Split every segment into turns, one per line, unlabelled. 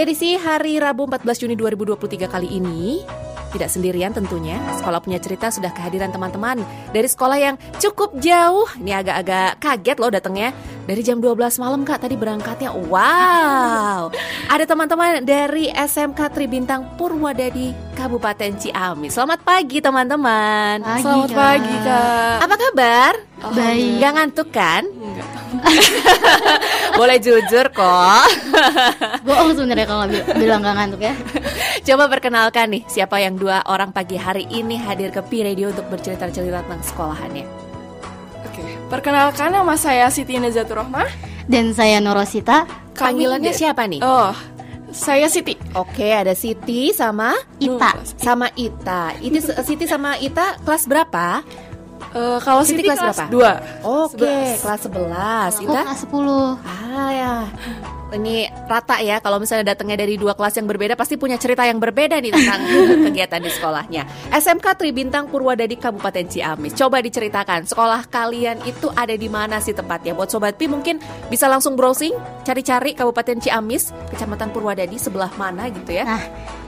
Di edisi hari Rabu 14 Juni 2023 kali ini, tidak sendirian tentunya, sekolah punya cerita sudah kehadiran teman-teman dari sekolah yang cukup jauh. Ini agak-agak kaget loh datangnya. Dari jam 12 malam Kak tadi berangkatnya. Wow. Ada teman-teman dari SMK Tribintang Purwadadi Kabupaten Ciamis. Selamat pagi teman-teman.
Pagi,
Selamat
Kak.
pagi kak.
Apa kabar?
Baik.
Gak ngantuk kan?
Enggak.
Boleh jujur kok.
Bohong sebenarnya kalau bi- bilang gak ngantuk ya.
Coba perkenalkan nih siapa yang dua orang pagi hari ini hadir ke Pi Radio untuk bercerita-cerita tentang sekolahannya.
Oke. Perkenalkan nama saya Siti Nazatur Rohmah.
Dan saya Norosita,
Panggilannya siapa nih?
Oh, saya Siti.
Oke, ada Siti sama
Ita.
sama Ita. Itu Siti sama Ita kelas berapa?
Eh, kalau
Siti
Siti,
kelas
kelas,
berapa?
2
Oke, kelas 11.
aku
Ita?
kelas 10.
Ah ya. Ini rata ya kalau misalnya datangnya dari dua kelas yang berbeda pasti punya cerita yang berbeda nih tentang kegiatan di sekolahnya. SMK Tribintang Purwadadi Kabupaten Ciamis. Coba diceritakan sekolah kalian itu ada di mana sih tempatnya? Buat sobat Pi mungkin bisa langsung browsing, cari-cari Kabupaten Ciamis, Kecamatan Purwadadi sebelah mana gitu ya.
Nah,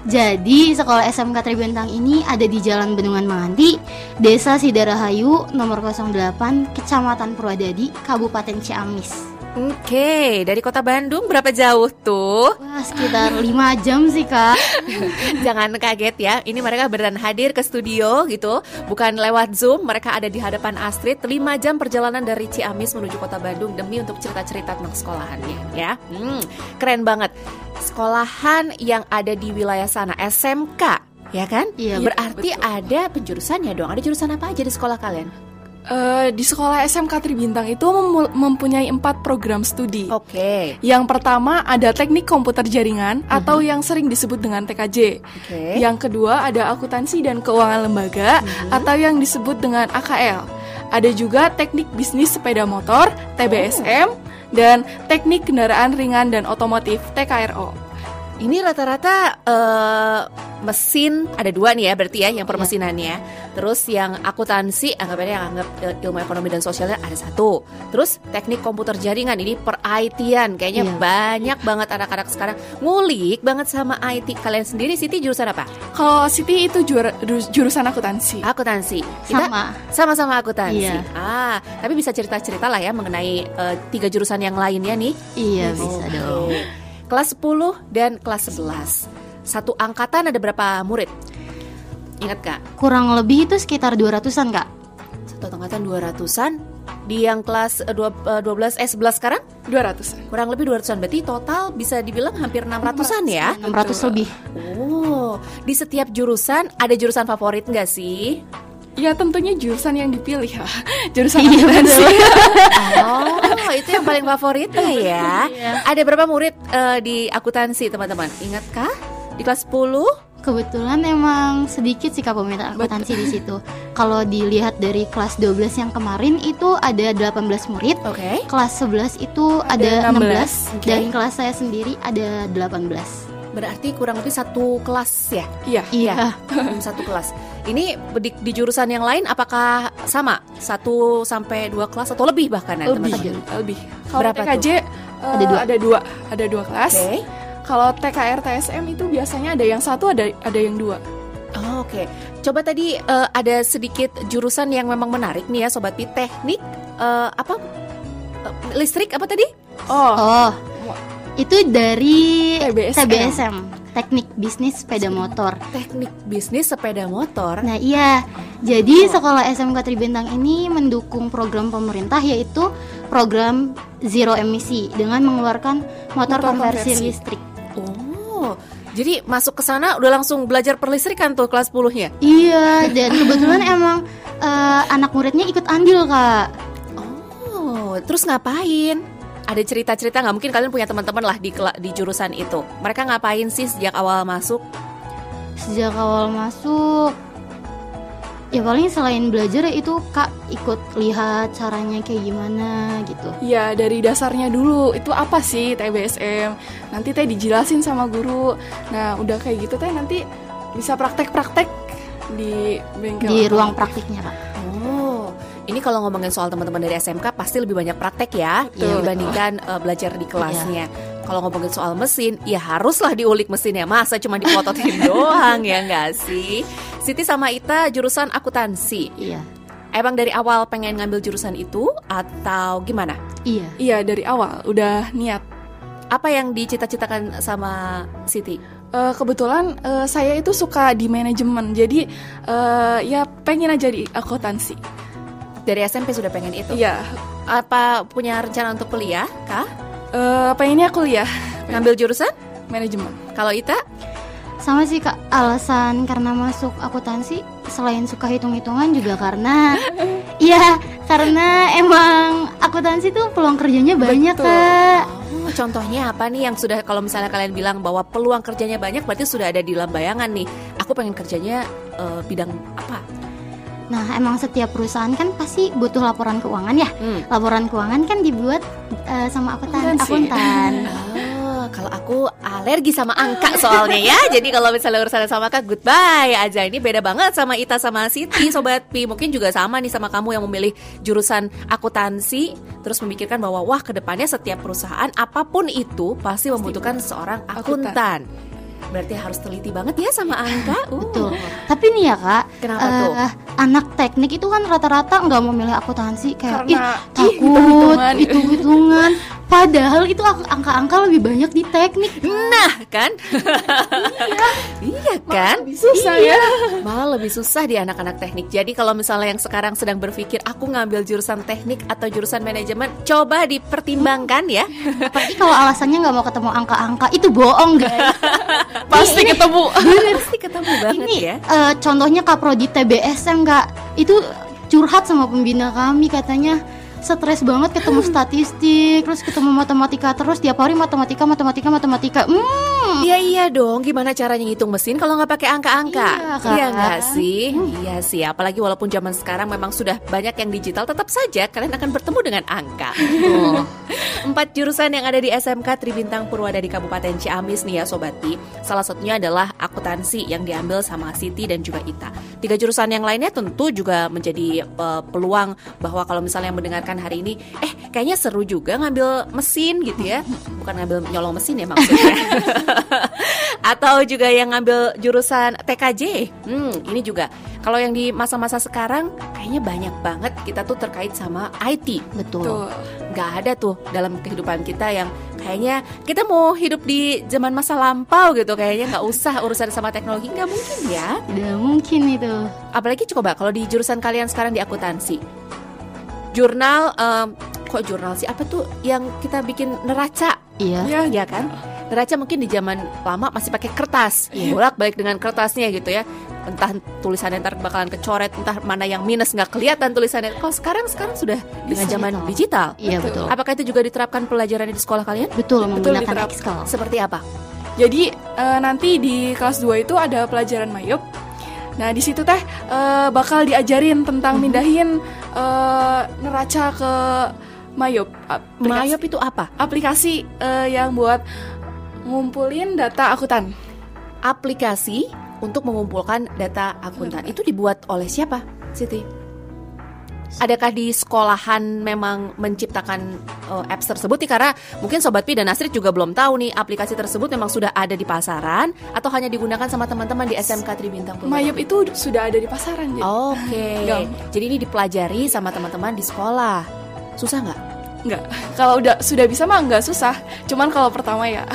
jadi sekolah SMK Tribentang ini ada di Jalan Bendungan Manganti, Desa Sidarahayu, nomor 08, Kecamatan Purwadadi, Kabupaten Ciamis.
Oke, dari kota Bandung berapa jauh tuh?
Wah, sekitar 5 jam sih, Kak.
Jangan kaget ya, ini mereka beneran hadir ke studio gitu Bukan lewat Zoom, mereka ada di hadapan Astrid 5 jam perjalanan dari Ciamis menuju kota Bandung Demi untuk cerita-cerita tentang sekolahannya ya hmm, Keren banget Sekolahan yang ada di wilayah sana, SMK Ya kan?
Iya,
Berarti
betul.
ada penjurusannya dong Ada jurusan apa aja di sekolah kalian?
Eh, di sekolah SMK Tribintang itu mempunyai empat program studi.
Oke
Yang pertama ada teknik komputer jaringan atau yang sering disebut dengan TKJ.
Oke
Yang kedua ada akuntansi dan keuangan lembaga atau yang disebut dengan AKL. Ada juga teknik bisnis sepeda motor TBSM dan teknik kendaraan ringan dan otomotif TKRO.
Ini rata-rata eh, mesin ada dua nih ya berarti ya yang permesinannya. Terus yang akuntansi anggapannya yang anggap eh, ilmu ekonomi dan sosialnya ada satu. Terus teknik komputer jaringan ini per IT-an kayaknya
Iya.
banyak banget anak-anak sekarang ngulik banget sama IT. Kalian sendiri Siti jurusan apa?
Kalau Siti itu juara- ju- jurusan akuntansi.
Akuntansi. Kita
Sama.
sama-sama akuntansi.
Iya.
Ah, tapi bisa cerita-cerita lah ya mengenai eh, tiga jurusan yang lainnya nih.
Iya, bisa
Oke.
dong.
Kelas 10 dan kelas 11. Satu angkatan ada berapa murid? Ingat Kak?
Kurang lebih itu sekitar 200-an, Kak.
Satu angkatan 200-an. Di yang kelas eh, dua- eh, 12 eh 11 sekarang
200.
kurang lebih 200-an. Berarti total bisa dibilang hampir 600-an ya.
600 lebih.
Oh, di setiap jurusan ada jurusan favorit nggak sih?
Ya tentunya jurusan yang dipilih ya. Jurusan
Iya,
akuntansi.
Oh, itu yang paling favoritnya ya. Ada berapa murid eh, di akuntansi, teman-teman? Ingatkah? Di kelas 10?
Kebetulan emang sedikit sih Kak peminat akuntansi di situ. Kalau dilihat dari kelas 12 yang kemarin itu ada 18 murid,
Oke.
kelas 11 itu ada,
Ada
16,
16,
oke.
dan kelas saya sendiri ada 18.
Berarti kurang lebih satu kelas ya?
Iya.
Iya.
Hmm, satu kelas. Ini di, di jurusan yang lain apakah sama? Satu sampai dua kelas atau lebih bahkan ya,
Lebih.
teman-teman?
Lebih. Kalau
Berapa
TKJ eh,
Ada dua.
Ada dua. Ada dua kelas.
Oke.
Kalau TKR TSM itu biasanya ada yang satu ada ada yang dua.
Oh, Oke. Coba tadi eh, ada sedikit jurusan yang memang menarik nih ya sobat Pi. Teknik eh, apa? Eh, listrik apa tadi?
Oh,
Oh, itu dari
TBSM.
TBSM, Teknik Bisnis Sepeda Motor.
Teknik bisnis sepeda motor.
Nah iya, jadi sekolah SMK Tribentang ini mendukung program pemerintah yaitu program zero emisi dengan mengeluarkan motor,
Motor
konversi,
konversi.
listrik.
Oh. Jadi masuk ke sana udah langsung belajar perlistrikan tuh kelas 10-nya.
Iya, dan kebetulan emang eh, anak muridnya ikut andil kak.
Oh, terus ngapain? Ada cerita-cerita nggak? Mungkin kalian punya teman-teman lah di di jurusan itu. Mereka ngapain sih sejak awal masuk?
Sejak awal masuk, ya paling selain belajar ya itu kak ikut lihat caranya kayak gimana gitu.
ya dari dasarnya dulu itu apa sih TBSM? Nanti teh dijelasin sama guru. Nah, udah kayak gitu teh nanti bisa praktek-praktek di bengkel.
Di ruang praktiknya kak.
Ini kalau ngomongin soal teman-teman dari SMK pasti lebih banyak praktek ya
Iya,
dibandingkan eh, belajar di kelasnya. kalau ngomongin soal mesin, ya haruslah diulik mesinnya. Masa cuma diplototin doang ya nggak sih? Siti sama Ita jurusan akuntansi.
Iya.
Emang dari awal pengen ngambil jurusan itu atau gimana?
Iya.
Iya dari awal udah niat.
Apa yang dicita-citakan sama Siti?
Eh, kebetulan eh, saya itu suka di manajemen, jadi eh, ya pengen aja di akuntansi.
Dari SMP sudah pengen itu.
Iya.
Apa punya rencana untuk kuliah? Kah?
Eh, pengennya kuliah
Ngambil jurusan?
manajemen.
Kalau Ita?
Sama sih kak, alasan karena masuk akuntansi selain suka hitung-hitungan juga karena Iya, karena emang akuntansi tuh peluang kerjanya banyak
Betul.
kak
Oh, contohnya apa nih yang sudah kalau misalnya kalian bilang bahwa peluang kerjanya banyak berarti sudah ada di dalam bayangan nih. Aku pengen kerjanya eh, bidang apa?
Nah emang setiap perusahaan kan pasti butuh laporan keuangan ya
Hmm.
Laporan keuangan kan dibuat eh, sama akuntan,
Akuntansi.
akuntan
Oh, kalau aku alergi sama angka soalnya ya. Jadi kalau misalnya urusan sama angka goodbye aja. Ini beda banget sama Ita sama Siti, sobat Pi. Mungkin juga sama nih sama kamu yang memilih jurusan akuntansi terus memikirkan bahwa wah ke depannya setiap perusahaan apa pun itu pasti membutuhkan seorang akuntan. Berarti harus teliti banget ya sama angka. Uh.
Betul Tapi nih ya kak
Kenapa
eh,
tuh?
Anak teknik itu kan rata-rata nggak mau milih akuntansi Kayak
Karena ih,
takut
hitung-hitungan.
Padahal itu ang- angka-angka lebih banyak di teknik
Nah, kan? iya kan?
Lebih susah ya.
Malah lebih susah di anak-anak teknik. Jadi kalau misalnya yang sekarang sedang berpikir aku ngambil jurusan teknik atau jurusan manajemen, coba dipertimbangkan ya.
Apalagi kalau alasannya nggak mau ketemu angka-angka Itu bohong guys
Pasti ketemu.
Pasti ketemu banget
Ini
ya.
eh, contohnya kaprodi TBSM kak Itu curhat sama pembina kami katanya stres banget ketemu statistik terus ketemu matematika terus tiap hari matematika matematika matematika hmm
Iya iya dong, gimana caranya ngitung mesin kalau nggak pakai angka-angka?
Iya, kan?
Iya nggak sih? Iya sih, apalagi walaupun zaman sekarang memang sudah banyak yang digital, tetap saja kalian akan bertemu dengan angka. Tuh. Empat jurusan yang ada di SMK Tribintang Purwada di Kabupaten Ciamis nih ya Sobat Pi. Salah satunya adalah akuntansi yang diambil sama Siti dan juga Ita. Tiga jurusan yang lainnya tentu juga menjadi eh, peluang bahwa kalau misalnya yang hari ini, eh kayaknya seru juga ngambil mesin gitu ya. Bukan ngambil nyolong mesin ya maksudnya. Atau juga yang ngambil jurusan TKJ. Hmm, ini juga. Kalau yang di masa-masa sekarang kayaknya banyak banget kita tuh terkait sama IT.
betul.
Nggak ada tuh dalam kehidupan kita yang kayaknya kita mau hidup di zaman masa lampau gitu. Kayaknya nggak usah urusan sama teknologi. Nggak mungkin ya.
tidak mungkin itu
Apalagi coba kalau di jurusan kalian sekarang di akuntansi. Jurnal, em, kok jurnal sih? Apa tuh yang kita bikin neraca?
iya
Ya,
ya kan? Neraca mungkin di zaman lama masih pakai kertas, bolak balik dengan kertasnya gitu ya. Entah tulisannya ntar bakalan kecoret, entah mana yang minus nggak kelihatan tulisannya. Kalau sekarang sekarang sudah dengan zaman digital.
iya betul
Apakah itu juga diterapkan pelajaran di sekolah kalian?
betul menggunakan
diterap.
Excel
Seperti apa?
Jadi eh, nanti di kelas 2 itu ada pelajaran mayop. Nah, di situ teh eh, bakal diajarin tentang mindahin eh, neraca ke mayop. Aplikasi,
Mayop itu apa?
aplikasi eh, yang buat ngumpulin data akuntan.
Aplikasi untuk mengumpulkan data akuntan. Itu dibuat oleh siapa, Siti? Adakah di sekolahan memang menciptakan uh, apps tersebut nih karena mungkin Sobat Pi dan Astrid juga belum tahu nih aplikasi tersebut memang sudah ada di pasaran atau hanya digunakan sama teman-teman di SMK Tribintang Purwada?
Mayop itu sudah ada di pasaran jadi.
Oke.
Gampang.
Jadi ini dipelajari sama teman-teman di sekolah. Susah nggak?
Enggak. Kalau udah sudah bisa mah enggak susah. Cuman kalau pertama ya.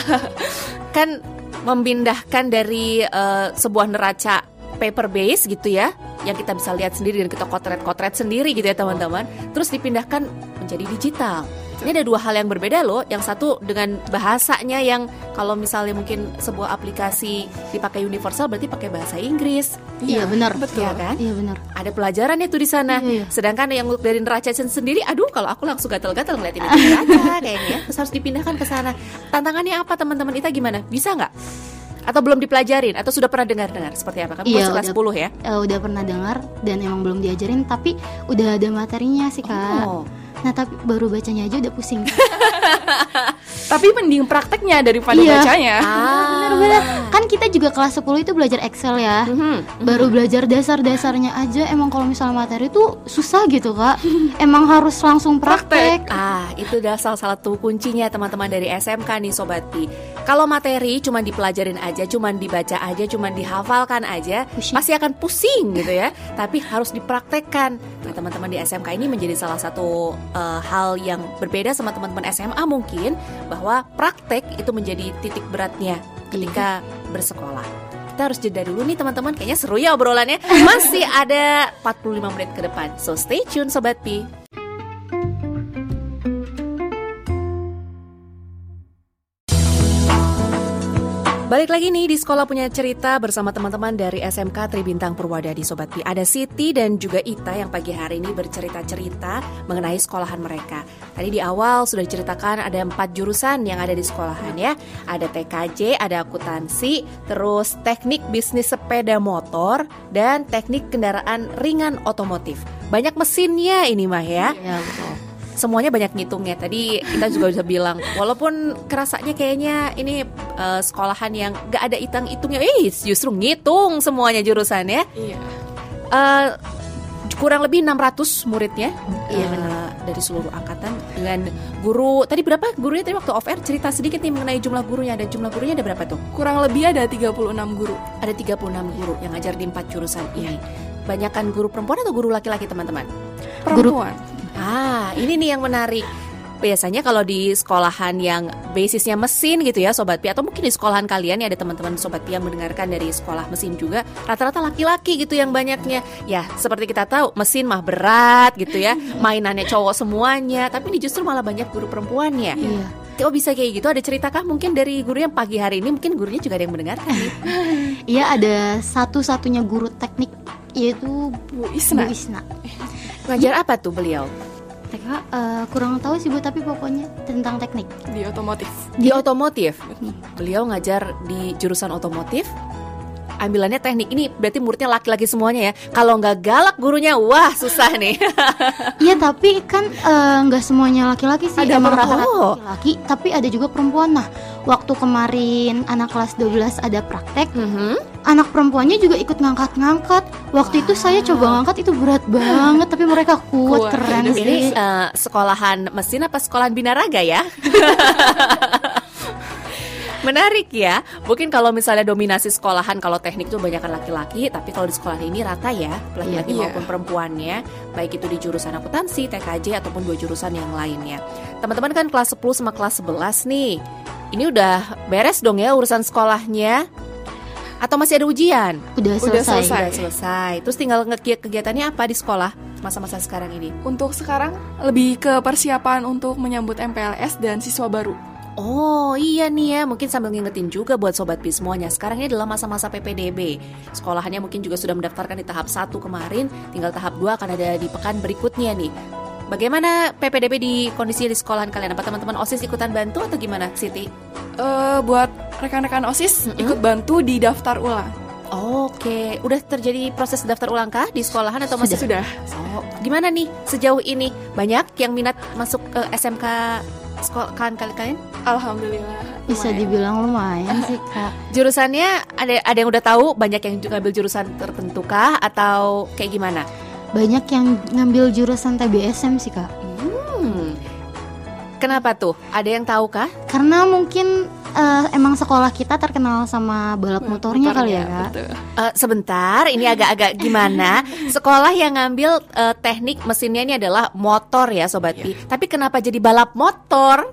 Kan memindahkan dari eh, sebuah neraca paper base gitu ya, yang kita bisa lihat sendiri dan kita kotret-kotret sendiri gitu ya teman-teman. Terus dipindahkan menjadi digital. Ini ada dua hal yang berbeda loh. Yang satu dengan bahasanya yang kalau misalnya mungkin sebuah aplikasi dipakai universal berarti pakai bahasa Inggris.
iya benar
betul.
Iya kan?
iya benar
ada pelajaran itu di sana.
Iya, iya.
Sedangkan yang dari neraca sendiri, aduh kalau aku langsung gatal-gatal ngeliatin neraca kayaknya. Terus harus dipindahkan ke sana. Tantangannya apa teman-teman Ita gimana? Bisa nggak? Atau belum dipelajarin? Atau sudah pernah dengar-dengar seperti apa? Kamu
Iya,
kelas
udah.
10 ya?
Eh, udah pernah dengar dan emang belum diajarin tapi udah ada materinya sih kak
Oh.
nah tapi baru bacanya aja udah pusing
Tapi mending prakteknya daripada
Iya.
bacanya.
Ah.
Bener-bener. Kan kita juga kelas 10 itu belajar Excel ya.
Mhm.
Baru belajar dasar-dasarnya aja emang kalau misalnya materi itu susah gitu, Kak. emang harus langsung praktek.
Ah, itu adalah salah satu kuncinya teman-teman dari SMK nih Sobat Pi. Kalau materi cuma dipelajarin aja, cuma dibaca aja, cuma dihafalkan aja,
Pusing.
pasti akan pusing gitu ya. Tapi harus dipraktekkan. Nah, teman-teman di SMK ini menjadi salah satu eh, hal yang berbeda sama teman-teman SMA mungkin bahwa praktek itu menjadi titik beratnya ketika bersekolah. Kita harus jeda dulu nih teman-teman, kayaknya seru ya obrolannya. Masih ada 45 menit ke depan. So stay tune Sobat Pi. Balik lagi nih di sekolah punya cerita bersama teman-teman dari SMK Tribintang Purwada di Sobat Pi. Ada Siti dan juga Ita yang pagi hari ini bercerita-cerita mengenai sekolahan mereka. Tadi di awal sudah diceritakan ada empat jurusan yang ada di sekolahan ya. Ada TKJ, ada akuntansi, terus teknik bisnis sepeda motor, dan teknik kendaraan ringan otomotif. Banyak mesinnya ini mah ya
Iya, betul.
Semuanya banyak ngitungnya. Tadi kita juga bisa bilang, walaupun kerasanya kayaknya ini eh, sekolahan yang gak ada hitung-hitungnya, eh justru ngitung semuanya jurusannya.
Iya.
Eh kurang lebih 600 muridnya
Iya, benar.
dari seluruh angkatan dengan guru tadi berapa gurunya tadi waktu off air cerita sedikit nih mengenai jumlah gurunya dan jumlah gurunya ada berapa tuh
Kurang lebih ada 36 guru.
ada 36 guru yang ngajar di empat jurusan ini banyakan guru perempuan atau guru laki-laki teman-teman
Perempuan.
Ah, ini nih yang menarik. Biasanya kalau di sekolahan yang basisnya mesin gitu ya Sobat Pi Atau mungkin di sekolahan kalian ya ada teman-teman Sobat Pi yang mendengarkan dari sekolah mesin juga Rata-rata laki-laki gitu yang banyaknya Ya seperti kita tahu mesin mah berat gitu ya Mainannya cowok semuanya Tapi ini justru malah banyak guru perempuannya
Iya.
Oh bisa kayak gitu ada ceritakah mungkin dari guru yang pagi hari ini Mungkin gurunya juga ada yang mendengarkan nih
Iya, ada satu-satunya guru teknik yaitu
Bu
Bu
Isna.
Ngajar apa tuh beliau?
TK eh, kurang tahu sih Bu, tapi pokoknya tentang teknik.
di otomotif.
Di otomotif. Beliau ngajar di jurusan otomotif. Ambilannya teknik ini berarti muridnya laki-laki semuanya ya. Kalau nggak galak gurunya, wah susah nih.
Iya tapi kan eh, nggak semuanya laki-laki sih
Ada
rata-rata laki-laki tapi ada juga perempuan nah waktu kemarin anak kelas 12 ada praktek
Mhm.
anak perempuannya juga ikut ngangkat-ngangkat waktu itu saya coba ngangkat itu berat banget tapi mereka kuat
Kuat.
keren
Ini
sih
eh, sekolahan mesin apa sekolahan binaraga ya? Menarik ya. Mungkin kalau misalnya dominasi sekolahan kalau teknik tuh banyak laki-laki, tapi kalau di sekolah ini rata ya, laki-laki
Iya.
maupun perempuannya, baik itu di jurusan akuntansi, TKJ ataupun dua jurusan yang lainnya. Teman-teman kan kelas 10 sama kelas 11 nih. Ini udah beres dong ya urusan sekolahnya? Atau masih ada ujian?
udah
Udah
selesai,
selesai.
Udah selesai. Terus tinggal kegiatannya apa di sekolah masa-masa sekarang ini?
Untuk sekarang lebih ke persiapan untuk menyambut MPLS dan siswa baru.
Oh iya nih ya, mungkin sambil ngingetin juga buat Sobat Pi semuanya Sekarang ini adalah masa-masa PPDB Sekolahannya mungkin juga sudah mendaftarkan di tahap 1 kemarin Tinggal tahap 2 akan ada di pekan berikutnya nih Bagaimana PPDB di kondisi di sekolahan kalian? Apa teman-teman OSIS ikutan bantu atau gimana Siti?
Eh, buat rekan-rekan OSIS ikut bantu di daftar ulang.
Oke, udah terjadi proses daftar ulang kah di sekolahan atau masih
Sudah.
Oh, gimana nih sejauh ini? Banyak yang minat masuk ke SMK sekolahan kalian?
Alhamdulillah.
bisa
lumayan.
dibilang lumayan sih kak
Jurusannya ada ada yang udah tahu, banyak yang juga ambil jurusan tertentu kah atau kayak gimana?
banyak yang ngambil jurusan TBSM sih kak
Hmm. Kenapa tuh? Ada yang tahu kah?
karena mungkin eh, emang sekolah kita terkenal sama balap motornya kali ya kak
betul.
Eh, sebentar, ini agak-agak gimana? Sekolah yang ngambil eh, teknik mesinnya ini adalah motor ya, sobat Pi. Tapi kenapa jadi balap motor?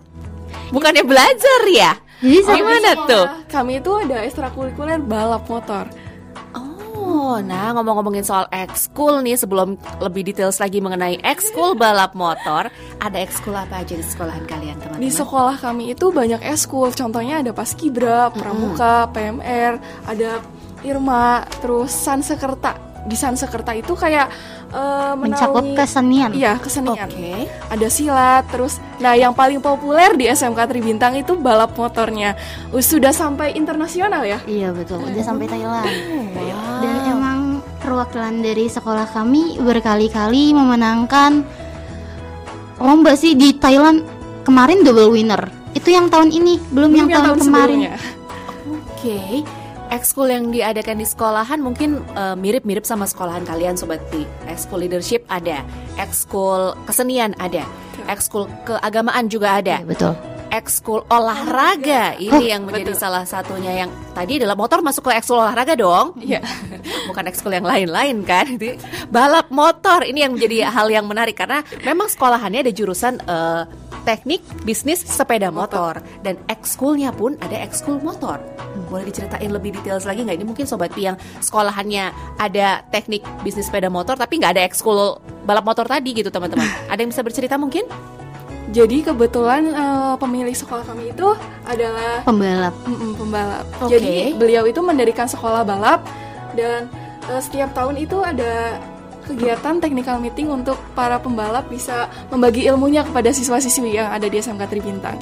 Bukannya belajar ya?
jadi
Oh, gimana tuh?
Kami itu ada ekstrakurikuler balap motor.
Oh, nah ngomong-ngomongin soal ekskul nih sebelum lebih details lagi mengenai ekskul balap motor, ada ekskul apa aja di sekolahan kalian, teman-teman?
Di sekolah kami itu banyak eskul, contohnya ada Paskibra, Pramuka, PMR, ada Irma, terus Sansekerta. Di Sansekerta itu kayak eh,
mencakup kesenian
Iya, kesenian.
Oke.
Ada silat, terus nah yang paling populer di SMK Tribintang itu balap motornya. Uh, Sudah sampai internasional ya?
iya betul udah sampai Thailand
Wow.
Dan emang perwakilan dari sekolah kami berkali-kali memenangkan lomba sih di Thailand kemarin double winner. Itu yang tahun ini, belum, yang, tahun, kemarin.
sebelumnya.
Oke, ekskul yang diadakan di sekolahan mungkin eh, mirip-mirip sama sekolahan kalian Sobat Pi. Ekskul leadership ada, ekskul kesenian ada, ekskul keagamaan juga ada,
Iya, betul.
Ekskul olahraga ini yang menjadi
betul.
salah satunya yang tadi adalah motor masuk ke ekskul olahraga dong.
Iya.
Bukan ekskul yang lain-lain kan. Balap motor ini yang menjadi hal yang menarik karena memang sekolahannya ada jurusan eh, teknik bisnis sepeda motor dan ekskulnya pun ada ekskul motor. Boleh diceritain lebih detail lagi nggak? Ini mungkin sobat Pi yang sekolahannya ada teknik bisnis sepeda motor tapi nggak ada ekskul balap motor tadi gitu teman-teman. Ada yang bisa bercerita mungkin?
Jadi kebetulan eh, pemilik sekolah kami itu adalah
Pembalap.
mm-mm, pembalap.
Oke.
Jadi beliau itu mendirikan sekolah balap dan eh, setiap tahun itu ada kegiatan technical meeting untuk para pembalap bisa membagi ilmunya kepada siswa-siswi yang ada di SMK Tribintang.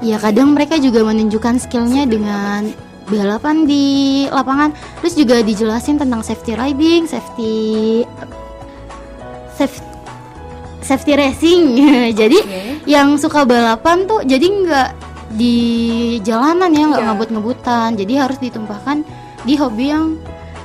Ya kadang mereka juga menunjukkan skillnya dengan balapan di lapangan. Terus juga dijelasin tentang safety riding, safety safety safety racing. jadi
Oke.
yang suka balapan tuh jadi nggak di jalanan ya nggak
Iya.
ngebut-ngebutan. Jadi harus ditumpahkan di hobi yang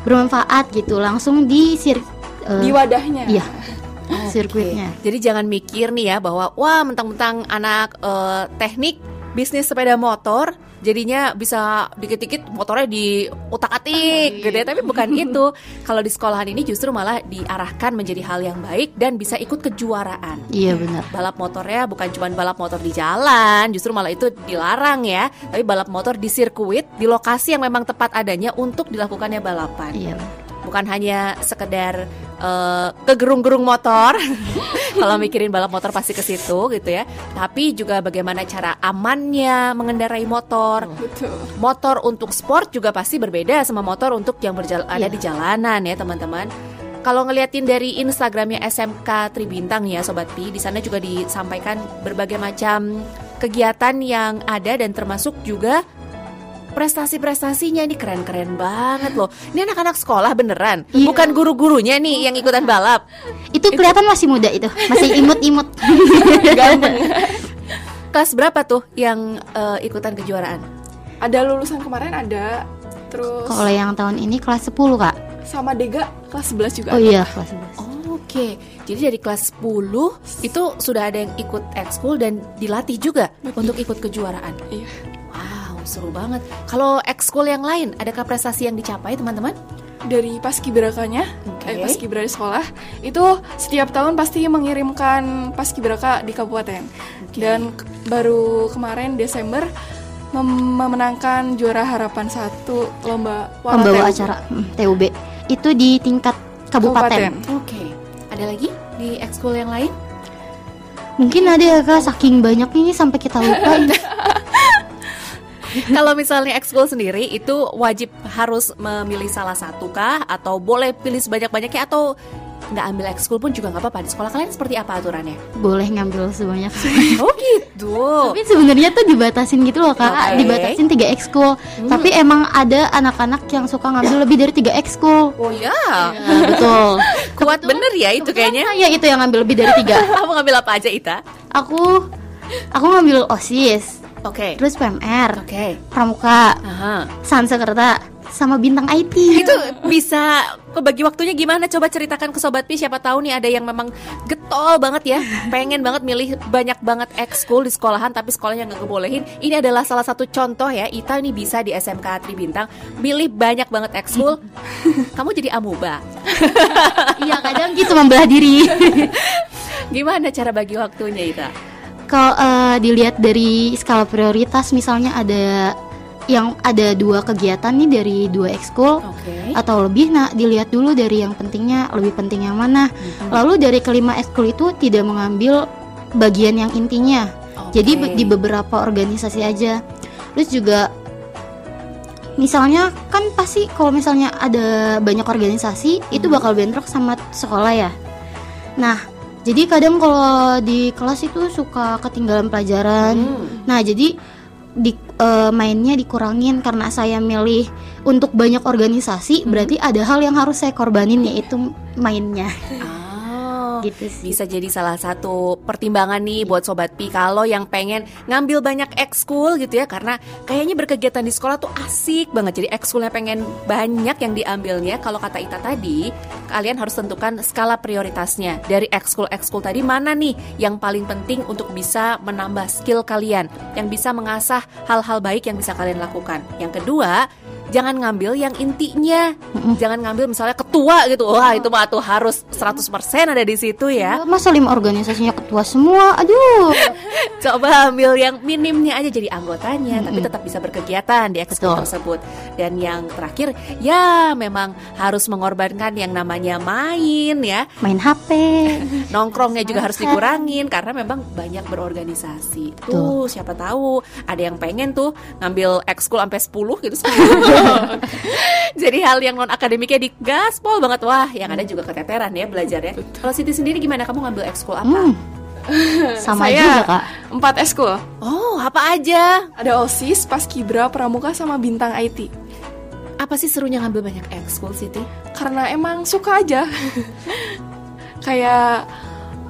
bermanfaat gitu. Langsung di sir eh,
Di wadahnya.
iya
Oke.
sirkuitnya.
Jadi jangan mikir nih ya bahwa wah mentang-mentang anak eh, teknik bisnis sepeda motor jadinya bisa dikit-dikit motornya di utak-atik gitu ya. Tapi bukan itu. Kalau di sekolahan ini justru malah diarahkan menjadi hal yang baik dan bisa ikut kejuaraan.
Iya benar.
Balap motornya bukan cuma balap motor di jalan, justru malah itu dilarang ya. Tapi balap motor di sirkuit, di lokasi yang memang tepat adanya untuk dilakukannya balapan
Iya.
Bukan hanya sekedar eh, kegerung-gerung motor. Kalau mikirin balap motor pasti ke situ gitu ya. Tapi juga bagaimana cara amannya mengendarai motor.
Betul.
Motor untuk sport juga pasti berbeda sama motor untuk yang berjalan ada
Iya.
di jalanan ya teman-teman. Kalau ngeliatin dari Instagramnya SMK Tribintang ya Sobat Pi, di sana juga disampaikan berbagai macam kegiatan yang ada dan termasuk juga prestasi-prestasinya ini keren-keren banget loh. Ini anak-anak sekolah beneran,
Iya.
bukan guru-gurunya nih yang ikutan balap.
Itu kelihatan masih muda itu, masih imut-imut.
Kelas berapa tuh yang eh, ikutan kejuaraan?
Ada lulusan kemarin ada terus
Kalau yang tahun ini kelas 10 kak.
sama Dega kelas 11 juga.
Oh
ada.
iya kelas 11.
Oke, jadi dari kelas 10 itu sudah ada yang ikut ekskul dan dilatih juga untuk ikut kejuaraan.
Iya.
Seru banget. Kalau ekskul yang lain, adakah prestasi yang dicapai teman-teman?
Dari paskibrakanya,
Oke.
eh, paskibraka di sekolah itu setiap tahun pasti mengirimkan paskibraka di kabupaten. Dan ke- baru kemarin Desember mem- memenangkan juara harapan satu lomba
Pembawa
TUB.
acara hmm, TUB itu di tingkat kabupaten.
Oke, ada lagi di ekskul yang lain?
Mungkin ada ya kak, saking banyak ini sampai kita lupa.
Kalau misalnya ekskul sendiri itu wajib harus memilih salah satu kah atau boleh pilih sebanyak-banyaknya atau nggak ambil ekskul pun juga nggak apa-apa di sekolah kalian seperti apa aturannya?
Boleh ngambil sebanyak.
Oh gitu.
Tapi sebenarnya tuh dibatasin gitu loh kak,
Oke.
dibatasin 3 ekskul. Tapi emang ada anak-anak yang suka ngambil lebih dari 3 ekskul.
Oh ya,
Nah, betul.
kuat bener ya itu kayaknya.
Saya itu yang ngambil lebih dari 3
Kamu ngambil apa aja Ita?
Aku aku ngambil OSIS,
Oke.
terus PMR,
Oke.
Pramuka,
Aha.
Sansekerta, sama bintang IT.
Itu bisa kebagi waktunya gimana? Coba ceritakan ke sobat Pi siapa tahu nih ada yang memang getol banget ya, pengen banget milih banyak banget ekskul di sekolahan tapi sekolahnya nggak kebolehin. Ini adalah salah satu contoh ya. Ita ini bisa di SMK Tribintang milih banyak banget ekskul. Kamu jadi amuba.
Iya kadang gitu membelah diri.
Gimana cara bagi waktunya Ita?
Kalau eh, dilihat dari skala prioritas, misalnya ada yang ada dua kegiatan nih dari dua ekskul
Oke.
atau lebih, nah dilihat dulu dari yang pentingnya lebih penting yang mana.
Mhm.
Lalu dari kelima ekskul itu tidak mengambil bagian yang intinya. Jadi
Oke.
be- di beberapa organisasi aja. Terus juga misalnya kan pasti kalau misalnya ada banyak organisasi itu
Hmm.
bakal bentrok sama sekolah ya. Nah, jadi kadang kalau di kelas itu suka ketinggalan pelajaran.
Hmm.
Nah, jadi di eh, mainnya dikurangin karena saya milih untuk banyak organisasi,
Hmm.
berarti ada hal yang harus saya korbanin yaitu mainnya. Gitu sih.
Bisa jadi salah satu pertimbangan nih buat Sobat Pi kalau yang pengen ngambil banyak ekskul gitu ya. Karena kayaknya berkegiatan di sekolah tuh asik banget. Jadi ekskulnya pengen banyak yang diambilnya. Kalau kata Ita tadi, kalian harus tentukan skala prioritasnya. Dari ekskul-ekskul tadi mana nih yang paling penting untuk bisa menambah skill kalian? Yang bisa mengasah hal-hal baik yang bisa kalian lakukan. Yang kedua, jangan ngambil yang intinya Jangan ngambil misalnya ketua gitu Wah itu mah tuh harus 100% ada di situ ya
Masa lima organisasinya ketua semua? Aduh.
Coba ambil yang minimnya aja jadi anggotanya, tapi tetap bisa berkegiatan di ekskul tersebut. Dan yang terakhir, ya memang harus mengorbankan yang namanya main ya.
Main HP.
Nongkrongnya juga harus dikurangin karena memang banyak berorganisasi. Tuh, siapa tahu ada yang pengen tuh ngambil ekskul sampai 10 gitu. jadi hal yang non akademiknya digaspol banget. Wah, yang ada juga keteteran ya belajarnya. Kalau Siti sendiri gimana? Kamu ngambil ekskul apa?
Hmm. Sama
Saya
juga kak.
empat eskul.
Oh, apa aja?
Ada OSIS, Paskibra, Pramuka sama Bintang IT.
Apa sih serunya ngambil banyak ekskul Siti?
Karena emang suka aja. kayak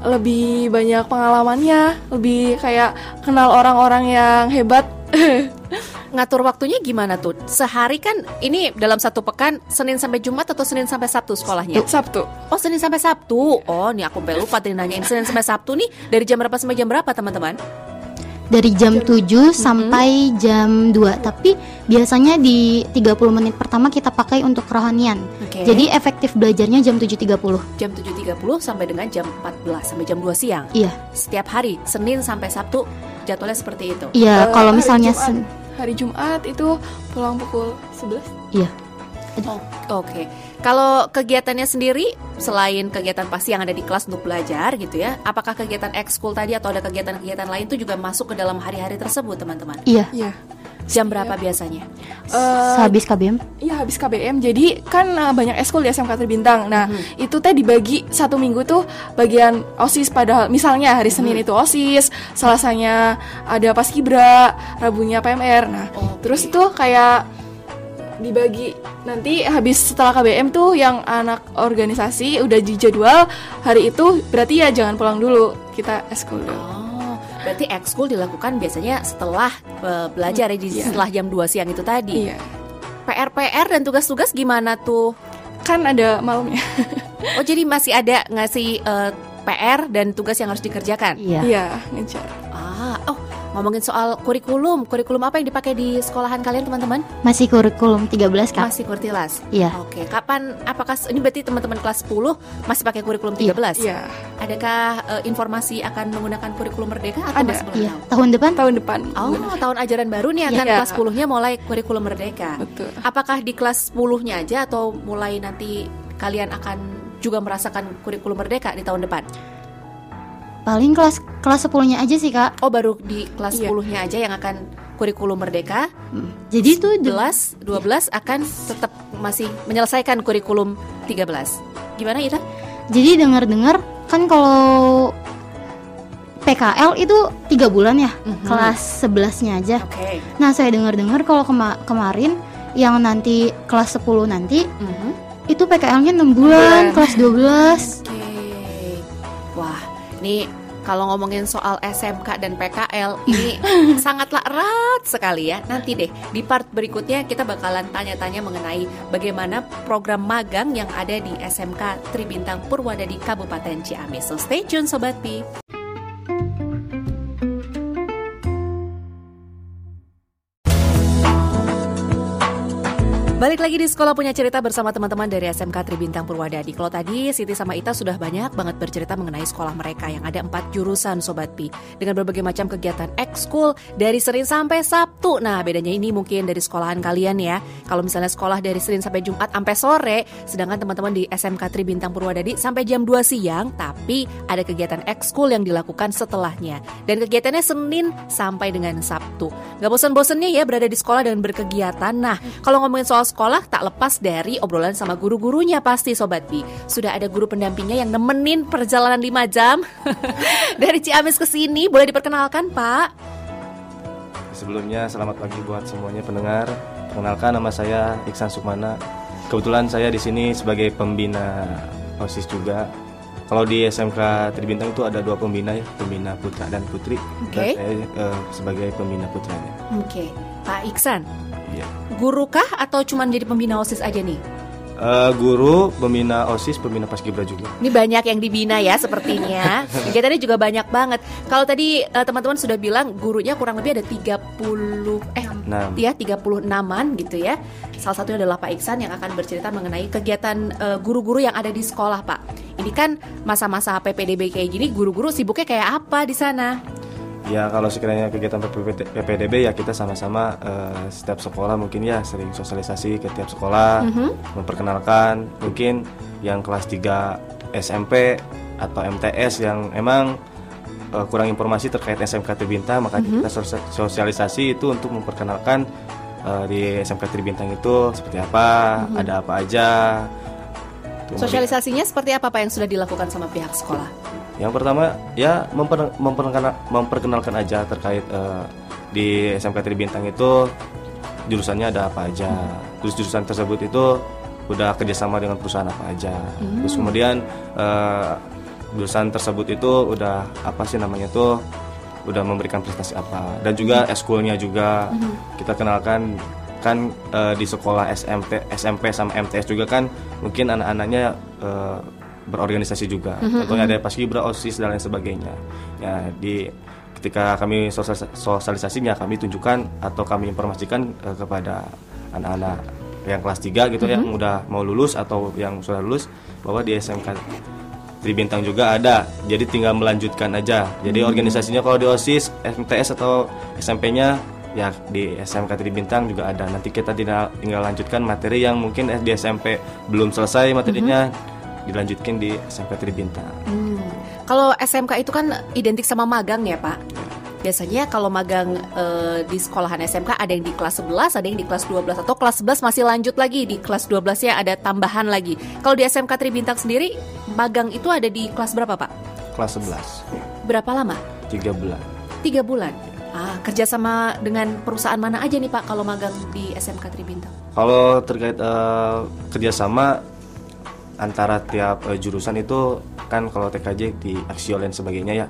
lebih banyak pengalamannya, lebih kayak kenal orang-orang yang hebat.
Ngatur waktunya gimana tuh? Sehari kan ini dalam satu pekan Senin sampai Jumat atau Senin sampai Sabtu sekolahnya?
Sabtu.
Oh Senin sampai Sabtu. Oh nih aku sampai lupa tadi nanyain Senin sampai Sabtu nih dari jam berapa sampai jam berapa teman-teman?
Dari jam 7 sampai jam 2 Tapi biasanya di 30 menit pertama kita pakai untuk kerohanian
Oke.
Jadi efektif belajarnya jam 7.30
jam 7.30 sampai dengan jam 14 sampai jam 2 siang.
Iya,
Setiap hari Senin sampai Sabtu jadwalnya seperti itu.
iya
Eh,
kalau misalnya
Jumat.
sen-
Hari Jumat itu pulang pukul 11.
Iya,
Oh, Oke. Kalau kegiatannya sendiri selain kegiatan pasti yang ada di kelas untuk belajar gitu ya, apakah kegiatan ekskul tadi atau ada kegiatan-kegiatan lain itu juga masuk ke dalam hari-hari tersebut, teman-teman?
iya
Iya.
Jam berapa biasanya?
Eh,
Sehabis KBM
Iya habis KBM jadi kan uh, banyak eskul di SMK Terbintang. Nah itu teh dibagi satu minggu tuh bagian osis pada misalnya hari Senin itu osis, Selasanya ada paskibra, Rabunya PMR. Nah
Oke.
terus itu kayak dibagi nanti habis setelah KBM tuh yang anak organisasi udah dijadwal hari itu berarti ya jangan pulang dulu kita eskul dulu.
Oh, berarti ekskul dilakukan biasanya setelah eh, belajar ya, di
Iya.
setelah jam 2 siang itu tadi.
Iya
PR-PR dan tugas-tugas gimana tuh?
kan ada malamnya.
Oh, jadi masih ada ngasih eh, PR dan tugas yang harus dikerjakan?
Iya
Iya ngejar.
Ah, oh, ngomongin soal kurikulum. Kurikulum apa yang dipakai di sekolahan kalian, teman-teman?
Masih kurikulum 13 kak
Masih kurtilas.
Iya
Oke, kapan apakah ini berarti teman-teman kelas 10 masih pakai kurikulum 13?
Iya
Adakah eh, informasi akan menggunakan kurikulum merdeka atau
Ada.
masih belum
Iya
tahu?
tahun depan
tahun depan.
Oh, tahun ajaran baru nih akan
Iya.
kelas 10-nya mulai kurikulum merdeka.
Betul.
Apakah di kelas 10-nya aja atau mulai nanti kalian akan juga merasakan kurikulum merdeka di tahun depan?
Paling kelas kelas 10 nya aja sih kak
Oh, baru di kelas
Iya.
10-nya aja yang akan kurikulum merdeka.
Hmm. Jadi tuh de-
11, 12 akan tetap masih menyelesaikan kurikulum 13. Gimana Ita?
Jadi dengar-dengar kan kalau PKL itu tiga bulan ya
Mhm.
kelas 11-nya aja.
Oke.
Nah saya dengar-dengar kalau kema- kemarin yang nanti kelas 10 nanti
Mhm.
itu PKL-nya 6 bulan,
bulan.
kelas 12.
Oke. Wah, ini kalau ngomongin soal SMK dan PKL ini sangatlah erat sekali ya. Nanti deh di part berikutnya kita bakalan tanya-tanya mengenai bagaimana program magang yang ada di SMK Tribintang Purwadadi Kabupaten Ciamis. So stay tune sobat Pi. Balik lagi di sekolah punya cerita bersama teman-teman dari SMK Tribintang Purwadadi. Kalau tadi Siti sama Ita sudah banyak banget bercerita mengenai sekolah mereka yang ada empat jurusan Sobat Pi dengan berbagai macam kegiatan ekskul dari Senin sampai Sabtu. Nah bedanya ini mungkin dari sekolahan kalian ya. Kalau misalnya sekolah dari Senin sampai Jumat sampai sore, sedangkan teman-teman di SMK Tribintang Purwadadi sampai jam 2 siang, tapi ada kegiatan ekskul yang dilakukan setelahnya. Dan kegiatannya Senin sampai dengan Sabtu. Gak bosan-bosannya ya berada di sekolah dan berkegiatan. Nah, kalau ngomongin soal sekolah tak lepas dari obrolan sama guru-gurunya pasti Sobat Bi. Sudah ada guru pendampingnya yang nemenin perjalanan 5 jam dari Ciamis ke sini. Boleh diperkenalkan, Pak?
Sebelumnya selamat pagi buat semuanya pendengar. Perkenalkan nama saya Iksan Sukmana. Kebetulan saya di sini sebagai pembina OSIS juga. kalau di SMK Tribintang itu ada dua pembina ya, pembina putra dan putri. Dan saya eh, sebagai pembina putranya.
Oke, Pak Iksan,
Iya.
guru kah atau cuma jadi pembina OSIS aja nih?
Eh, guru, pembina OSIS, pembina Paskibra juga.
Ini banyak yang dibina ya sepertinya. Kegiatannya juga banyak banget. Kalau tadi eh, teman-teman sudah bilang gurunya kurang lebih ada 30 eh
Nah,
ya 36-an gitu ya. Salah satunya adalah Pak Iksan yang akan bercerita mengenai kegiatan eh, guru-guru yang ada di sekolah, Pak. Ini kan masa-masa PPDB kayak gini, guru-guru sibuknya kayak apa di sana?
Ya kalau sekiranya kegiatan PPDB ya kita sama-sama eh, setiap sekolah mungkin ya sering sosialisasi ke tiap sekolah, memperkenalkan mungkin yang kelas 3 SMP atau MTS yang emang eh, kurang informasi terkait SMK Tribintang maka kita sos- sosialisasi itu untuk memperkenalkan eh, di SMK Tribintang itu seperti apa, ada apa aja.
Sosialisasinya seperti apa Pak yang sudah dilakukan sama pihak sekolah?
Yang pertama ya memper- memperkenal- memperkenalkan aja terkait eh, di SMK Tribintang itu jurusannya ada apa aja. Terus jurusan tersebut itu udah kerjasama dengan perusahaan apa aja. Terus kemudian eh, jurusan tersebut itu udah apa sih namanya tuh udah memberikan prestasi apa. Dan juga eskulnya juga. Kita kenalkan kan eh, di sekolah SMP SMP sama MTS juga kan mungkin anak-anaknya eh, berorganisasi juga. Contohnya ada paskibra osis dan lain sebagainya. Ya di ketika kami sosialis- sosialisasinya kami tunjukkan atau kami informasikan eh, kepada anak-anak yang kelas 3 gitu yang udah mau lulus atau yang sudah lulus bahwa di SMK Tribintang juga ada, jadi tinggal melanjutkan aja. Jadi organisasinya kalau di OSIS, MTS atau SMP-nya ya di SMK Tribintang juga ada. Nanti kita tinggal, tinggal lanjutkan materi yang mungkin di SMP belum selesai materinya dilanjutkan di SMK Tribintang.
Hmm. Kalau SMK itu kan identik sama magang ya Pak. Biasanya kalau magang eh, di sekolahan SMK ada yang di kelas 11, ada yang di kelas 12 atau kelas 11 masih lanjut lagi di kelas 12 ya ada tambahan lagi. Kalau di SMK Tribintang sendiri magang itu ada di kelas berapa Pak?
Kelas 11,
Berapa lama?
3 bulan.
Tiga bulan. Ah, kerjasama dengan perusahaan mana aja nih Pak kalau magang di SMK Tribintang?
Kalau terkait eh, kerjasama antara tiap eh, jurusan itu kan kalau TKJ di Aksio dan sebagainya ya,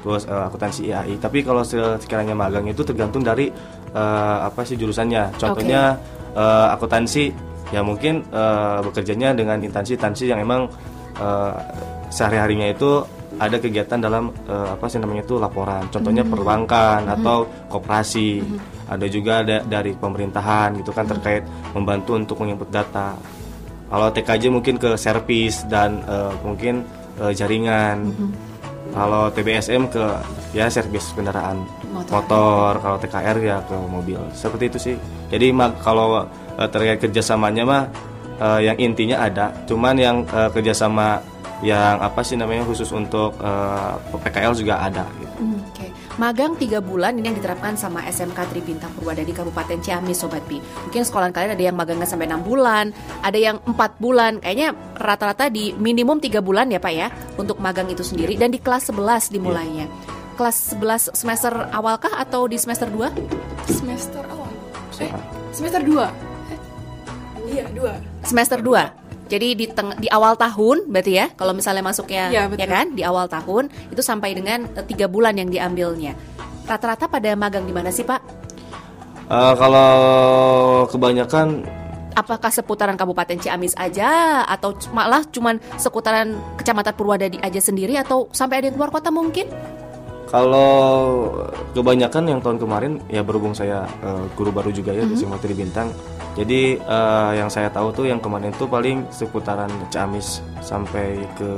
terus eh, akuntansi IAI. Tapi kalau se- sekiranya magang itu tergantung dari eh, apa sih jurusannya. Contohnya eh, akuntansi ya mungkin eh, bekerjanya dengan instansi-instansi yang emang eh, sehari-harinya itu ada kegiatan dalam eh, apa sih namanya itu laporan. Contohnya perbankan atau koperasi. Ada juga ada dari pemerintahan gitu kan terkait membantu untuk menginput data. Kalau TKJ mungkin ke servis dan eh, mungkin eh, jaringan. Kalau TBSM ke ya servis kendaraan
Motor.
motor. Kalau TKR ya ke mobil. Seperti itu sih. Jadi ma- kalau eh, terkait kerjasamanya mah eh, yang intinya ada. Cuman yang eh, kerjasama yang apa sih namanya khusus untuk eh, PKL juga ada. Gitu.
Hmm, Oke, magang tiga bulan ini yang diterapkan sama SMK Tribintang Purwada di Kabupaten Ciamis, Sobat Pi. Mungkin sekolah kalian ada yang magangnya sampai enam bulan, ada yang empat bulan. Kayaknya rata-rata di minimum tiga bulan ya Pak ya untuk magang itu sendiri. Dan di kelas 11 dimulainya. Kelas 11 semester awal kah atau di semester 2?
Semester awal. Eh, semester 2. Eh, iya, 2.
Semester 2. Jadi di teng- di awal tahun berarti ya kalau misalnya masuknya ya
betul.
kan di awal tahun itu sampai dengan eh, tiga bulan yang diambilnya. Rata-rata pada magang di mana sih Pak?
Eh, kalau kebanyakan
apakah seputaran Kabupaten Ciamis aja atau malah cuman seputaran Kecamatan Purwadadi aja sendiri atau sampai ada yang keluar kota mungkin?
Kalau kebanyakan yang tahun kemarin ya berhubung saya eh, guru baru juga ya di
Mhm.
Simotri Bintang. Jadi eh, yang saya tahu tuh yang kemarin tuh paling seputaran Ciamis sampai ke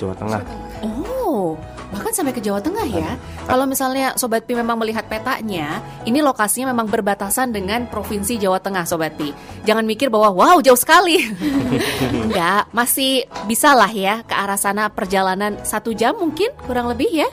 Jawa Tengah.
Oh, bahkan sampai ke Jawa Tengah ya. Kalau misalnya Sobat Pi memang melihat petanya, ini lokasinya memang berbatasan dengan Provinsi Jawa Tengah Sobat Pi. Jangan mikir bahwa wow jauh sekali. Enggak, masih bisa lah ya ke arah sana perjalanan satu jam mungkin kurang lebih ya.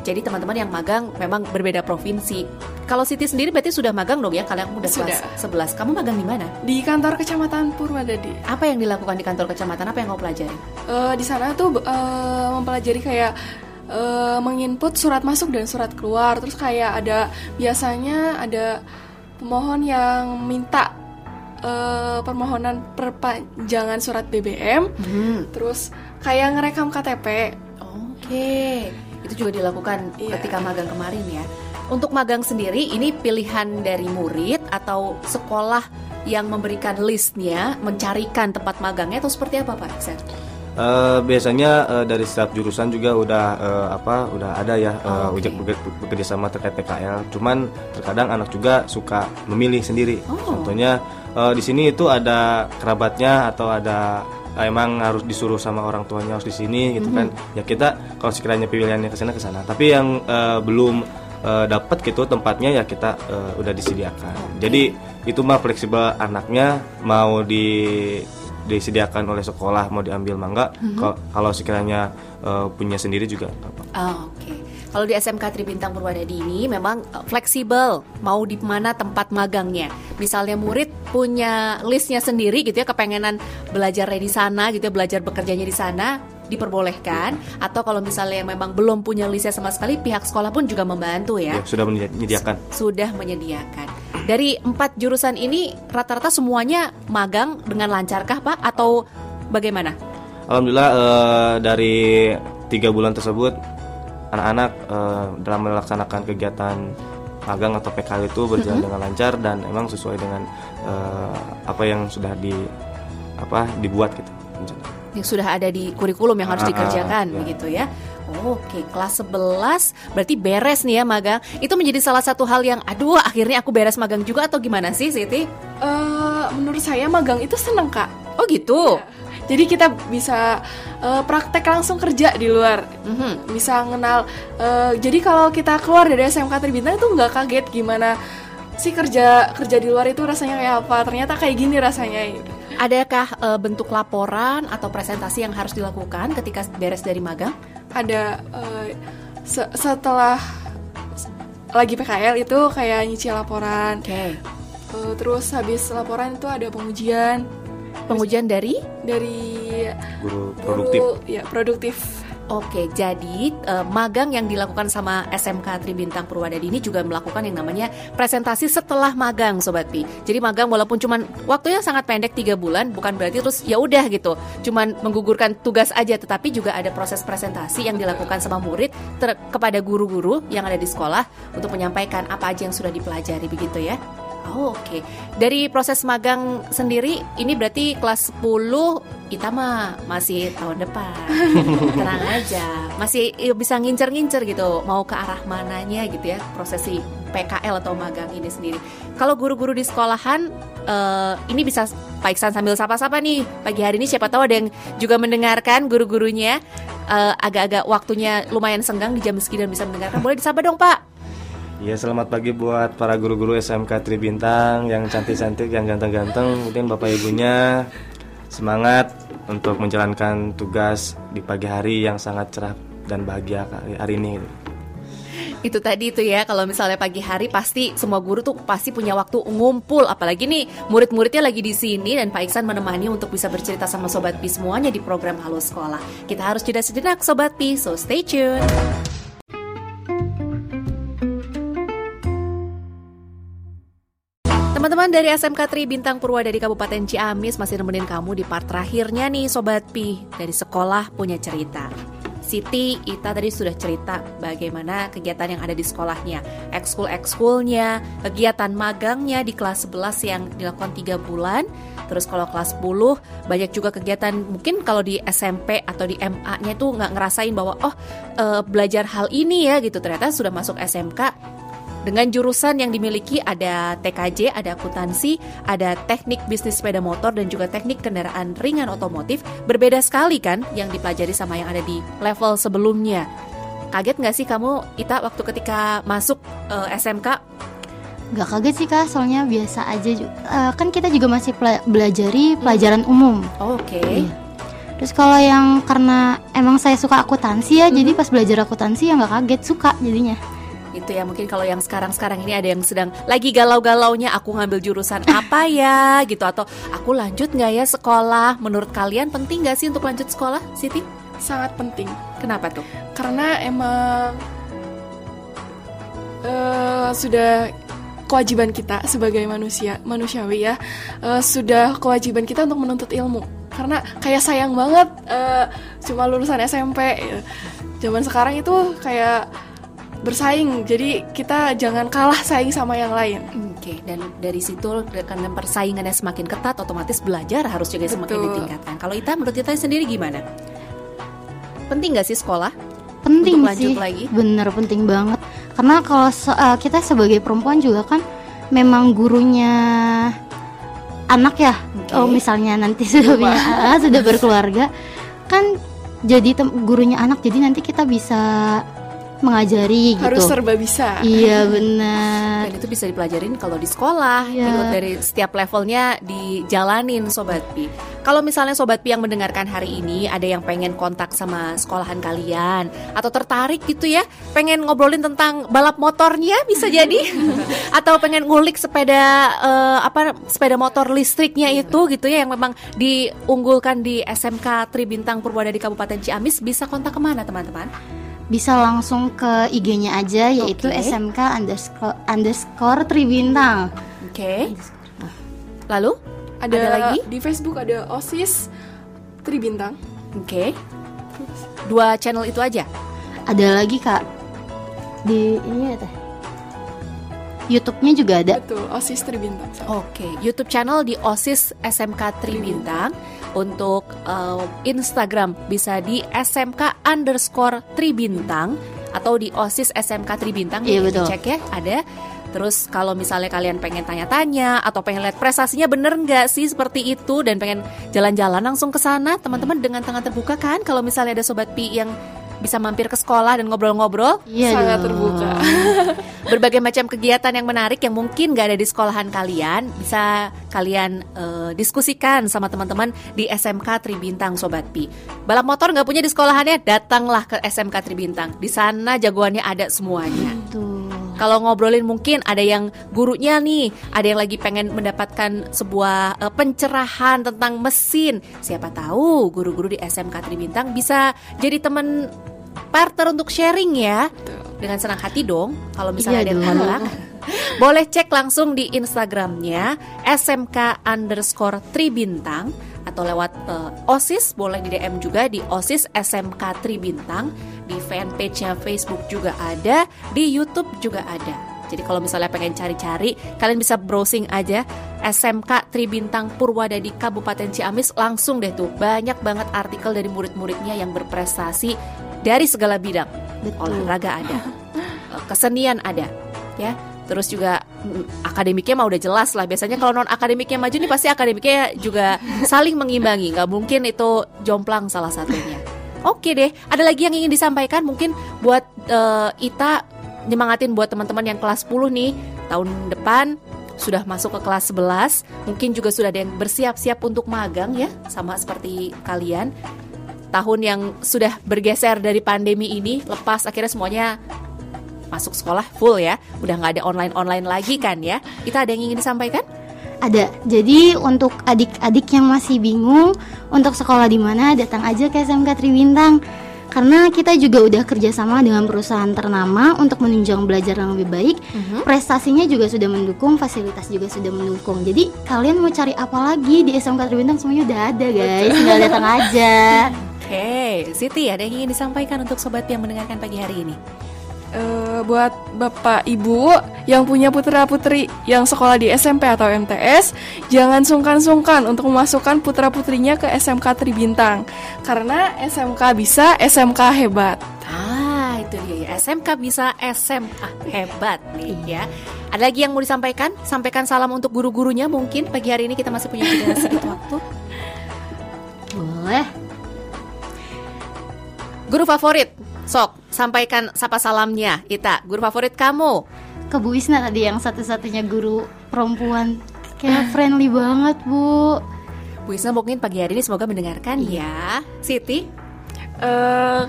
Jadi teman-teman yang magang memang berbeda provinsi. Kalau Siti sendiri berarti sudah magang dong ya, kalian udah kelas 11. Kamu magang di mana?
Di kantor kecamatan Purwadadi.
Apa yang dilakukan di kantor kecamatan? Apa yang kamu pelajari?
Eh, di sana tuh eh, mempelajari kayak eh, menginput surat masuk dan surat keluar. Terus kayak ada biasanya ada pemohon yang minta eh, permohonan perpanjangan surat BBM,
Hmm,
terus kayak ngerekam KTP.
Oke, itu juga dilakukan
Iya.
ketika magang kemarin ya. Untuk magang sendiri, ini pilihan dari murid atau sekolah yang memberikan listnya, mencarikan tempat magangnya atau seperti apa Pak Iksan?
Eh, biasanya eh, dari setiap jurusan juga udah eh, apa udah ada ya
Oh,
ujak beker- bekerja sama terkait PKL. Cuman terkadang anak juga suka memilih sendiri.
Oh.
Contohnya eh, di sini itu ada kerabatnya atau ada eh, emang harus disuruh sama orang tuanya harus di sini gitu kan. Ya kita kalau sekiranya pilihannya ke sana ke sana. Tapi yang eh, belum eh, dapat gitu tempatnya ya kita eh, udah disediakan. Jadi itu mah fleksibel anaknya mau di disediakan oleh sekolah mau diambil mangga Kalau- kalau sekiranya eh, punya sendiri juga apa-apa.
Ah, Oke, kalau di SMK Tribintang Purwadadi ini memang eh, fleksibel, mau di mana tempat magangnya. Misalnya murid punya listnya sendiri gitu ya, kepengenan belajarnya di sana gitu ya, belajar bekerjanya di sana diperbolehkan. Atau kalau misalnya memang belum punya listnya sama sekali, pihak sekolah pun juga membantu ya.
Ya, sudah menyediakan.
Sudah menyediakan. Dari empat jurusan ini rata-rata semuanya magang dengan lancarkah Pak? Atau bagaimana?
Alhamdulillah eh, dari tiga bulan tersebut anak-anak eh, dalam melaksanakan kegiatan magang atau PKL itu berjalan dengan lancar dan emang sesuai dengan eh, apa yang sudah di apa dibuat gitu.
yang sudah ada di kurikulum yang harus
Ah,
dikerjakan
ya.
begitu ya. Oke, kelas 11 berarti beres nih ya magang. Itu menjadi salah satu hal yang aduh akhirnya aku beres magang juga atau gimana sih Siti?
Eh, menurut saya magang itu seneng kak.
Oh gitu.
Jadi kita bisa eh, praktek langsung kerja di luar.
Mhm.
Bisa kenal. eh, jadi kalau kita keluar dari SMK Tribintang itu nggak kaget gimana sih kerja kerja di luar itu rasanya kayak apa. Ternyata kayak gini rasanya.
Adakah eh, bentuk laporan atau presentasi yang harus dilakukan ketika beres dari magang?
Ada eh, se- setelah lagi PKL itu kayak nyicil laporan.
Oke.
Eh, terus habis laporan itu ada pengujian
Pengujian dari
dari
Guru
guru-
produktif.
ya produktif.
Oke, jadi eh, magang yang dilakukan sama SMK Tribintang Purwadadi ini juga melakukan yang namanya presentasi setelah magang, Sobat Pi. Jadi magang walaupun cuman waktunya sangat pendek tiga bulan, bukan berarti terus ya udah gitu, cuman menggugurkan tugas aja, tetapi juga ada proses presentasi yang dilakukan sama murid ter- kepada guru-guru yang ada di sekolah untuk menyampaikan apa aja yang sudah dipelajari begitu ya. Oh, Oke, dari proses magang sendiri ini berarti kelas 10 kita mah masih tahun depan. Tenang aja, masih bisa ngincer-ngincer gitu mau ke arah mananya gitu ya prosesi PKL atau magang ini sendiri. Kalau guru-guru di sekolahan eh, ini bisa Pak Iksan sambil sapa-sapa nih pagi hari ini siapa tahu ada yang juga mendengarkan guru-gurunya eh, agak-agak waktunya lumayan senggang di jam segini dan bisa mendengarkan. Boleh disapa dong Pak?
Ya selamat pagi buat para guru-guru SMK Tribintang yang cantik-cantik, yang ganteng-ganteng. Mungkin bapak ibunya semangat untuk menjalankan tugas di pagi hari yang sangat cerah dan bahagia kali- hari ini.
Itu tadi itu ya kalau misalnya pagi hari pasti semua guru tuh pasti punya waktu ngumpul apalagi nih murid-muridnya lagi di sini dan Pak Iksan menemani untuk bisa bercerita sama sobat Pi semuanya di program Halo Sekolah. Kita harus jeda sejenak sobat Pi, so stay tune. Teman-teman dari SMK Tri Bintang Purwadadi Kabupaten Ciamis masih nemenin kamu di part terakhirnya nih Sobat Pi dari sekolah punya cerita. Siti, Ita tadi sudah cerita bagaimana kegiatan yang ada di sekolahnya, ekskul-ekskulnya, kegiatan magangnya di kelas 11 yang dilakukan 3 bulan. Terus kalau kelas 10 banyak juga kegiatan mungkin kalau di SMP atau di MA-nya itu nggak ngerasain bahwa oh eh, belajar hal ini ya gitu ternyata sudah masuk SMK dengan jurusan yang dimiliki ada TKJ, ada akuntansi, ada teknik bisnis sepeda motor dan juga teknik kendaraan ringan otomotif. Berbeda sekali kan yang dipelajari sama yang ada di level sebelumnya. Kaget nggak sih kamu, Ita, waktu ketika masuk eh, SMK?
Gak kaget sih kak, soalnya biasa aja. eh, kan kita juga masih pela- belajari pelajaran umum.
Oke.
Iya. Terus kalau yang karena emang saya suka akuntansi ya, jadi pas belajar akuntansi ya nggak kaget, suka jadinya.
Itu ya mungkin kalau yang sekarang-sekarang ini ada yang sedang lagi galau-galaunya aku ngambil jurusan apa ya gitu atau aku lanjut nggak ya sekolah? Menurut kalian penting nggak sih untuk lanjut sekolah, Siti?
Sangat penting.
Kenapa tuh?
karena emang eh, sudah kewajiban kita sebagai manusia manusiawi ya uh, sudah kewajiban kita untuk menuntut ilmu karena kayak sayang banget uh, cuma lulusan SMP ya. zaman sekarang itu kayak bersaing jadi kita jangan kalah saing sama yang lain
Oke, dan dari situ karena persaingannya semakin ketat, otomatis belajar harus juga semakin
Betul.
ditingkatkan. Kalau Ita, menurut Ita sendiri gimana? Penting nggak sih sekolah?
penting
Untuk lanjut
sih
lagi?
bener penting banget karena kalau se- uh, kita sebagai perempuan juga kan memang gurunya anak ya
Oke.
oh misalnya nanti sudah punya ah, sudah berkeluarga kan jadi tem- gurunya anak jadi nanti kita bisa mengajari
harus
gitu
serba bisa
iya benar
Dan itu bisa dipelajarin kalau di sekolah,
Iya.
ikut dari setiap levelnya dijalanin Sobat Pi. Kalau misalnya Sobat Pi yang mendengarkan hari ini ada yang pengen kontak sama sekolahan kalian atau tertarik gitu ya, pengen ngobrolin tentang balap motornya bisa jadi, atau pengen ngulik sepeda eh, apa sepeda motor listriknya itu gitu ya yang memang diunggulkan di SMK Tribintang Purwodadi Kabupaten Ciamis bisa kontak ke mana teman-teman?
Bisa langsung ke IG-nya aja yaitu
Oke.
SMK underscore underscore Tribintang
Oke. Lalu
ada,
Ada lagi?
di Facebook ada osis Tribintang
Oke. Dua channel itu aja.
ada lagi kak di ini ya teh YouTube-nya juga ada
betul osis Tribintang
Oke, YouTube channel di OSIS SMK Tribintang. Untuk uh, Instagram bisa di SMK underscore Tribintang atau di OSIS SMK Tribintang.
Iya, betul.
Dicek ya, ada. Terus kalau misalnya kalian pengen tanya-tanya atau pengen lihat prestasinya bener nggak sih seperti itu dan pengen jalan-jalan langsung ke sana, teman-teman dengan tangan terbuka kan? Kalau misalnya ada sobat pi yang bisa mampir ke sekolah dan ngobrol-ngobrol,
Iya
sangat
dong.
terbuka
berbagai macam kegiatan yang menarik yang mungkin gak ada di sekolahan kalian bisa kalian eh, diskusikan sama teman-teman di SMK Tribintang Sobat Pi. Balap motor nggak punya di sekolahannya, datanglah ke SMK Tribintang. Di sana jagoannya ada semuanya.
Tuh.
Kalau ngobrolin mungkin ada yang gurunya nih, ada yang lagi pengen mendapatkan sebuah eh, pencerahan tentang mesin. Siapa tahu guru-guru di SMK Tribintang bisa jadi teman partner untuk sharing ya. Dengan senang hati dong. Kalau misalnya
Iya
ada yang kontak. Boleh cek langsung di Instagramnya SMK underscore Tribintang atau lewat eh, OSIS boleh di DM juga di OSIS SMK Tribintang di fanpage-nya Facebook juga ada di YouTube juga ada jadi kalau misalnya pengen cari-cari kalian bisa browsing aja SMK Tribintang Purwadadi Kabupaten Ciamis langsung deh tuh banyak banget artikel dari murid-muridnya yang berprestasi dari segala bidang.
Betul.
olahraga ada eh, kesenian ada ya. Terus juga mm, akademiknya mah udah jelas lah. Biasanya kalau non akademiknya maju nih pasti akademiknya juga saling mengimbangi. Nggak mungkin itu jomplang salah satunya. Oke deh ada lagi yang ingin disampaikan? Mungkin buat eh, Ita nyemangatin buat teman-teman yang kelas 10 nih. Tahun depan sudah masuk ke kelas 11 mungkin juga sudah ada yang bersiap-siap untuk magang ya sama seperti kalian tahun yang sudah bergeser dari pandemi ini lepas akhirnya semuanya masuk sekolah full ya udah nggak ada online online lagi kan ya kita ada yang ingin disampaikan
Ada. Jadi untuk adik-adik yang masih bingung untuk sekolah di mana, datang aja ke SMK Tribintang. Karena kita juga udah kerjasama dengan perusahaan ternama untuk menunjang belajar yang lebih baik. Prestasinya juga sudah mendukung, fasilitas juga sudah mendukung. Jadi kalian mau cari apa lagi di SMK Tribintang semuanya udah ada guys. Tinggal datang aja.
Oke Siti ada yang ingin disampaikan untuk sobat yang mendengarkan pagi hari ini?
Eh, buat bapak ibu yang punya putra putri yang sekolah di SMP atau MTS jangan sungkan-sungkan untuk memasukkan putra putrinya ke SMK Tribintang. Karena SMK bisa SMK hebat.
Ah itu dia ya. SMK bisa SMA hebat nih ya. Ada lagi yang mau disampaikan? Sampaikan salam untuk guru-gurunya mungkin. Pagi hari ini kita masih punya sedikit waktu.
Boleh.
Guru favorit. Sok sampaikan sapa salamnya. Ita guru favorit kamu.
Ke Bu Wisna tadi yang satu-satunya guru perempuan. Kayak friendly banget, Bu.
Bu Isna mungkin pagi hari ini semoga mendengarkan ya. Siti?
Eh,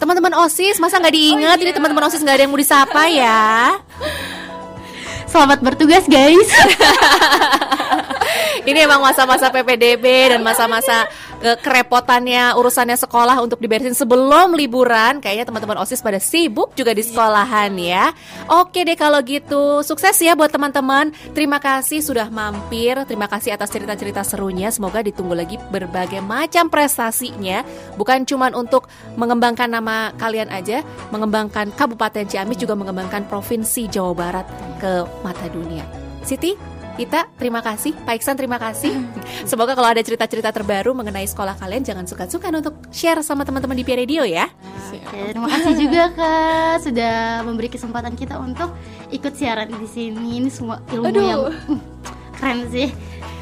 Teman-teman OSIS masa nggak diingat? Ini teman-teman OSIS nggak ada yang mau disapa ya?
Selamat bertugas, guys.
Ini emang masa-masa PPDB dan masa-masa eh, kerepotannya urusannya sekolah untuk diberesin sebelum liburan. Kayaknya teman-teman OSIS pada sibuk juga di sekolahan ya. Oke deh kalau gitu. Sukses ya buat teman-teman. Terima kasih sudah mampir. Terima kasih atas cerita-cerita serunya. Semoga ditunggu lagi berbagai macam prestasinya. Bukan cuma untuk mengembangkan nama kalian aja, mengembangkan Kabupaten Ciamis juga mengembangkan Provinsi Jawa Barat ke mata dunia. Siti, kita terima kasih, Pak Iksan terima kasih. Semoga kalau ada cerita-cerita terbaru mengenai sekolah kalian jangan suka-suka untuk share sama teman-teman di Pi Radio ya.
Oke, terima kasih juga kak sudah memberi kesempatan kita untuk ikut siaran di sini. Ini semua ilmu
Aduh.
yang uh, keren sih.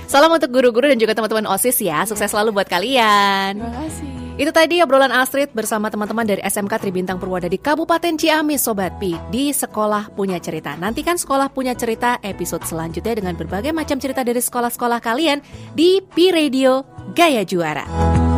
Salam untuk guru-guru dan juga teman-teman OSIS ya. Sukses selalu buat kalian.
Terima kasih.
Itu tadi obrolan Astrid bersama teman-teman dari SMK Tribintang Purwada di Kabupaten Ciamis Sobat Pi di Sekolah Punya Cerita. Nantikan Sekolah Punya Cerita episode selanjutnya dengan berbagai macam cerita dari sekolah-sekolah kalian di Pi Radio Gaya Juara.